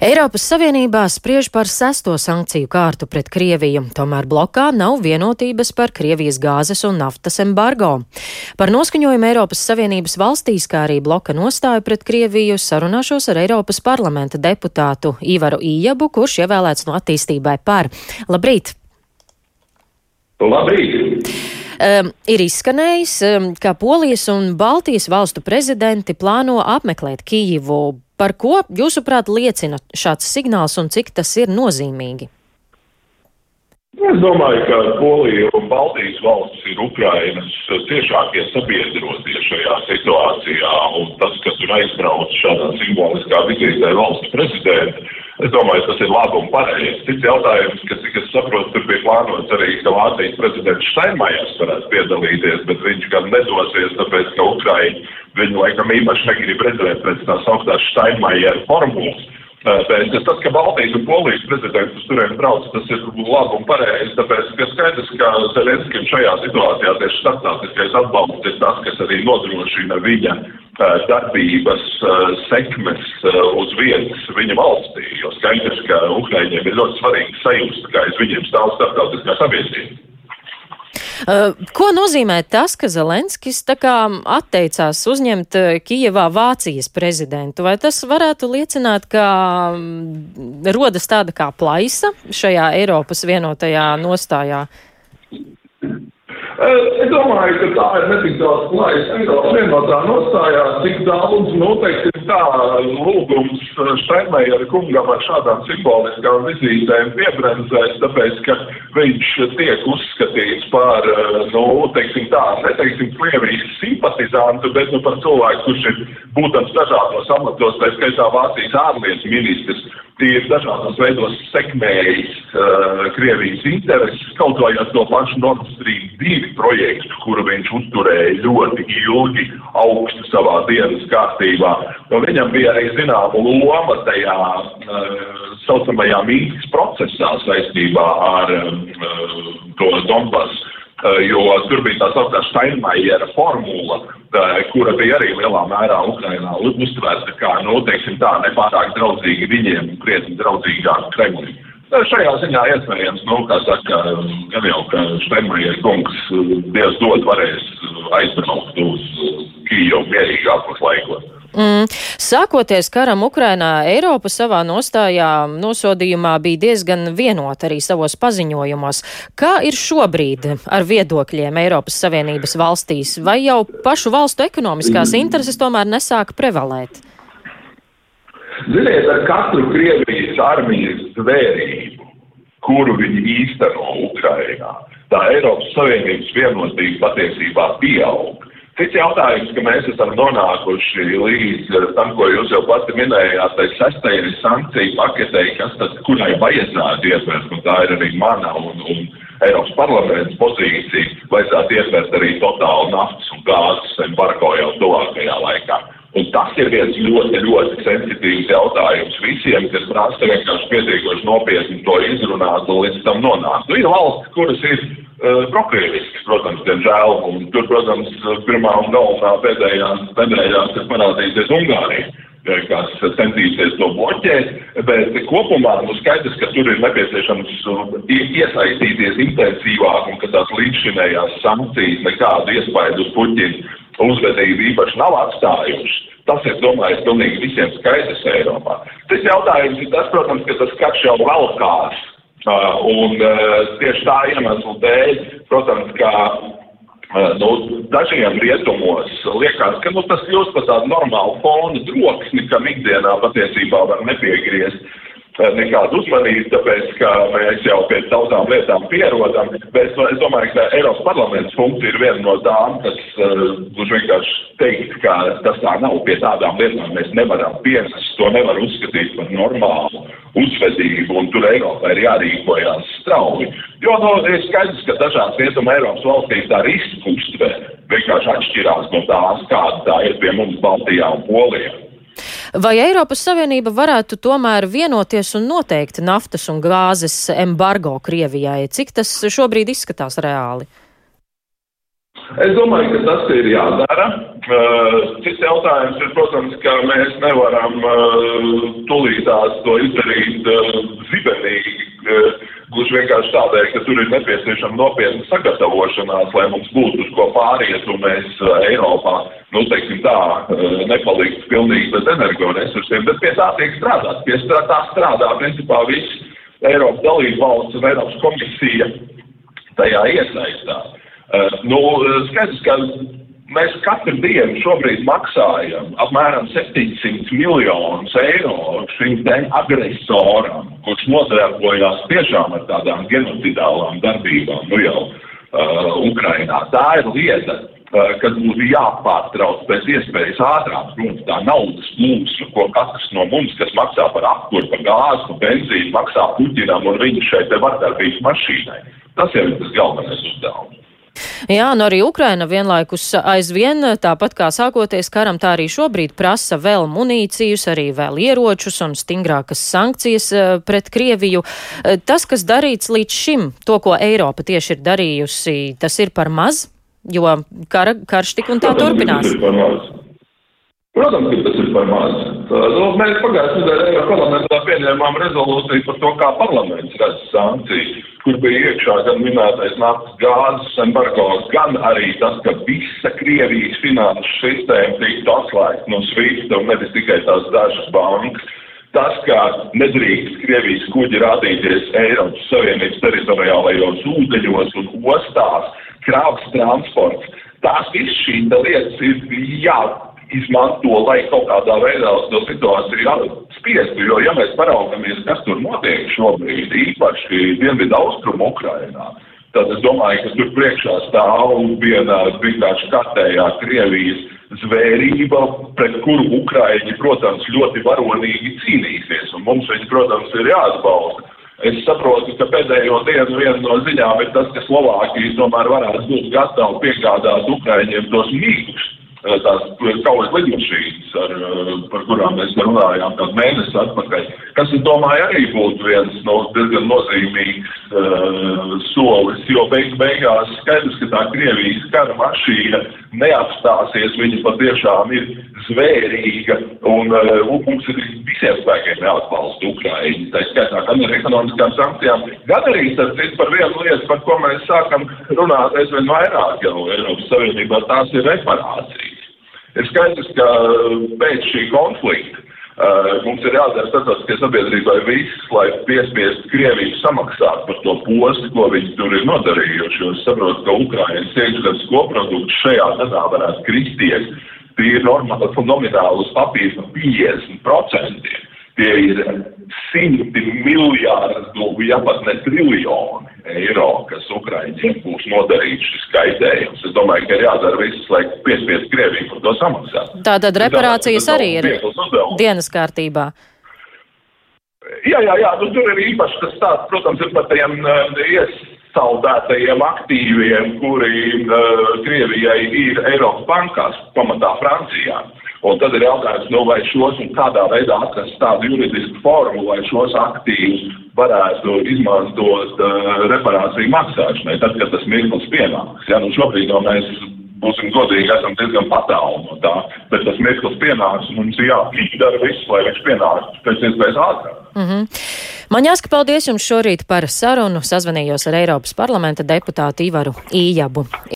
Eiropas Savienībā spriež par sesto sankciju kārtu pret Krieviju, tomēr blokā nav vienotības par Krievijas gāzes un naftas embargo. Par noskaņojumu Eiropas Savienības valstīs, kā arī bloka nostāju pret Krieviju, sarunāšos ar Eiropas parlamenta deputātu Ivaru Ījabu, kurš ievēlēts no attīstībai par. Labrīt! Labrīt! Um, ir izskanējis, um, ka Polijas un Baltijas valstu prezidenti plāno apmeklēt Kijivu Par ko, jūsuprāt, liecina šāds signāls un cik tas ir nozīmīgi? Es domāju, ka Polija un Baltijas valstis ir Ukrainas ciešākie sabiedrotie šajā situācijā, un tas, ka tur aizbrauc šādā simboliskā vizītē valsts prezidenta, es domāju, tas ir labi un pareizi. Cits jautājums, ka, cik es saprotu, tur bija plānots arī, ka Vācijas prezidents Steinmajers varētu piedalīties, bet viņš gan nedosies, tāpēc, ka Ukraina Viņi laikam īpaši negrib redzēt pēc tās augstās Steinmeiera formulas. Bet tas, ka Baltijas un Polijas prezidents uz turieni brauc, tas ir labi un pareizi, tāpēc, ka skaidrs, ka Zelenskim šajā situācijā tieši starptautiskais atbalsts ir tas, kas arī nodrošina viņa darbības sekmes uz vietas viņa valstī, jo skaidrs, ka Ukraiņiem ir ļoti svarīgi sajust, ka aiz viņiem stāv starptautiskā sabiedrība. Uh, ko nozīmē tas, ka Zelenskis atteicās uzņemt uh, Kijevā Vācijas prezidentu? Vai tas varētu liecināt, ka mm, rodas tāda kā plaisa šajā Eiropas vienotajā nostājā? Es domāju, ka tā ir netik daudz klājas. Eiropas vienotā nostājā, cik daudz noteikti ir tā lūgums Steinmeieru kungam ar šādām simboliskām vizītēm piebremzēs, tāpēc, ka viņš tiek uzskatīts par, nu, teiksim tā, neteiksim Krievijas simpatizantu, bet, nu, par cilvēku, kurš ir būtams dažādos amatos, tā skaitā Vācijas ārlietu ministrs ir dažādos veidos sekmējis uh, Krievijas intereses, kaut vai ar to pašu Nord Stream 2 projektu, kuru viņš uzturēja ļoti ilgi augstu savā dienas kārtībā. No viņam bija arī zināma loma tajā uh, saucamajā Mīnskas procesā saistībā ar uh, to Donbass jo tur bija tā sauktā Steinmeiera formula, eh, kura bija arī lielā mērā Ukrainā uztvērta kā, nu, teiksim tā, nepārāk draudzīga viņiem un krietni draudzīgāk Kremlim. Eh, šajā ziņā iespējams, nu, kā saka, gan jau, ka Steinmeiera kungs Dievs dod varēs aizbraukt uz Kijevu mierīgākos laikos. Mm. Sākoties karam Ukrainā, Eiropa savā nostājā nosodījumā bija diezgan vienota arī savos paziņojumos. Kā ir šobrīd ar viedokļiem Eiropas Savienības valstīs? Vai jau pašu valstu ekonomiskās intereses tomēr nesāk prevalēt? Ziniet, ar katru Krievijas armijas zvērību, kuru viņi īsteno Ukrainā, tā Eiropas Savienības vienotība patiesībā pieaug. Cits jautājums, ka mēs esam nonākuši līdz eh, tam, ko jūs jau pati minējāt, tai sestajai sankciju paketei, kas tad, kurai vajadzētu ietvert, un tā ir arī mana un, un Eiropas parlaments pozīcija, vajadzētu ietvert arī totālu naftas un gāzes embargo jau tuvākajā laikā. Un tas ir viens ļoti, ļoti sensitīvs jautājums visiem, kas prasa vienkārši pietiekoši nopietni to izrunāt un līdz tam nonākt. Nu, ir valsts, kuras ir uh, prokrievisks, protams, diemžēl. Un tur, protams, pirmā un galvenā pēdējā nedēļā, kas parādīsies Ungārija kas centīsies to bloķēt, bet kopumā nu, skaidrs, ka tur ir nepieciešams iesaistīties intensīvāk un ka tās līdzšinējās sankcijas nekādu iespēju uz Puķinu uzvedību īpaši nav atstājušas. Tas ir, domāju, pilnīgi visiem skaidrs Eiropā. Tas jautājums ir tas, protams, ka tas karš jau valkās Uh, un uh, tieši tā iemesla dēļ, protams, ka uh, nu, dažiem rietumos liekas, ka nu, tas kļūst par tādu normālu fonu troksni, kam ikdienā patiesībā var nepiegriezt nekādu uzmanību, tāpēc, ka mēs jau pie daudzām lietām pierodam, bet es domāju, ka Eiropas parlaments funkcija ir viena no tām, kas būs uh, vienkārši teikt, ka tas tā nav pie tādām lietām, mēs nevaram pienest, to nevar uzskatīt par normālu uzvedību, un tur Eiropā ir jārīkojās strauji. Jo nu, ir skaidrs, ka dažās rietuma Eiropas valstīs tā riska uztver vienkārši atšķirās no tās, kāda tā ir pie mums Baltijā un Polijā. Vai Eiropas Savienība varētu tomēr vienoties un noteikt naftas un gāzes embargo Krievijai? Cik tas šobrīd izskatās reāli? Es domāju, ka tas ir jādara. Cits jautājums ir, protams, ka mēs nevaram tūlītās to izdarīt zibenīgi, gluži vienkārši tādēļ, ka tur ir nepieciešama nopietna sagatavošanās, lai mums būtu uz ko pāriet un mēs Eiropā, nu, teiksim tā, nepaliktu pilnīgi bez energoresursiem, bet pie tā tiek strādāt. Pie tā strādā, principā, viss Eiropas dalību valsts un Eiropas komisija tajā iesaistās. Uh, nu, skaidrs, ka mēs katru dienu šobrīd maksājam apmēram 700 miljonus eiro šim te agresoram, kurš nodarbojās tiešām ar tādām genocidālām darbībām, nu jau uh, Ukrainā. Tā ir lieta, uh, kas būtu jāpārtrauc pēc iespējas ātrāk. Protams, tā naudas plūsma, ko katrs no mums, kas maksā par apkuru, par gāzi, benzīnu, maksā Puķinam un viņa šeit te vardarbības mašīnai. Tas jau ir tas galvenais uzdevums. Jā, un arī Ukraina vienlaikus aizvien, tāpat kā sākoties karam, tā arī šobrīd prasa vēl munīcijus, arī vēl ieročus un stingrākas sankcijas eh, pret Krieviju. Eh, tas, kas darīts līdz šim, to, ko Eiropa tieši ir darījusi, tas ir par maz, jo kara, karš tik un tā turpinās. Protams, ka tas ir par maz. Nu, mēs pagājušajā nedēļā parlamentā pieņēmām rezolūciju par to, kā parlaments redz sankcijas, kur bija iekšā gan minētais naftas gāzes embargo, gan arī tas, ka visa Krievijas finanšu sistēma tiktu atslēgta no svīsta un nevis tikai tās dažas bankas. Tas, ka nedrīkst Krievijas kuģi rādīties Eiropas Savienības teritoriālajos ūdeņos un ostās, kravas transports, tās viss šīs lietas ir jā izmanto, lai kaut kādā veidā uz to situāciju spiestu. Jo, ja mēs paraugamies, kas tur notiek šobrīd, īpaši Dienvidu austrumu Ukrainā, tad es domāju, ka tur priekšā stāv viena vienkārši kārtējā Krievijas zvērība, pret kuru Ukraiņi, protams, ļoti varonīgi cīnīsies, un mums viņi, protams, ir jāatbalsta. Es saprotu, ka pēdējo dienu viena no ziņām ir tas, ka Slovākija tomēr varētu būt gatava piegādāt Ukraiņiem tos mīkļus tās kaujas lidmašīnas, ar, par kurām mēs runājām kādu mēnesi atpakaļ, kas, es domāju, arī būtu viens no diezgan nozīmīgs uh, solis, jo beig beigās skaidrs, ka tā Krievijas kara mašīna neapstāsies, viņa patiešām ir zvērīga, un uh, mums ir visiem spēkiem jāatbalsta Ukraiņi, tā skaitā gan ar ekonomiskām sankcijām, gan arī, par vienu lietu, par ko mēs sākam runāt aizvien vairāk jau Eiropas Savienībā, tās ir reparācijas. Ir skaidrs, ka pēc šī konflikta uh, mums ir jādara starptautiskajai sabiedrībai viss, lai piespiestu Krieviju samaksāt par to postu, ko viņi tur ir nodarījuši. Es saprotu, ka Ukrainas iekšzemes koprodukts šajā gadā varētu kristies tīri nomināli uz papīra 50%. Tie ir simti miljārdu, ja pat ne triljoni eiro, kas Ukraiņiem būs nodarīts šis kaitējums. Es domāju, ka ir jādara viss, lai piespiest Krieviju par to samaksāt. Tātad reparācijas arī ir dienas kārtībā. Jā, jā, jā, nu, tur ir īpaši tas tāds, protams, ir par tiem uh, iesaldētajiem aktīviem, kuri uh, Krievijai ir Eiropas bankās, pamatā Francijā. Uh, Un tad ir jautājums, nu, vai šos un kādā veidā atrast tādu juridisku formu, lai šos aktīvus varētu izmantot uh, reparāciju maksāšanai, tad, kad tas mirklis pienāks. Ja, nu, šobrīd no mēs būsim godīgi, esam diezgan patālu no tā, bet tas mirklis pienāks un mums ir jādara viss, lai viņš pienāktu pēc iespējas ātrāk. Mm -hmm. Man jāsaka paldies jums šorīt par sarunu. Sazvanījos ar Eiropas parlamenta deputātu Ivaru Ījabu.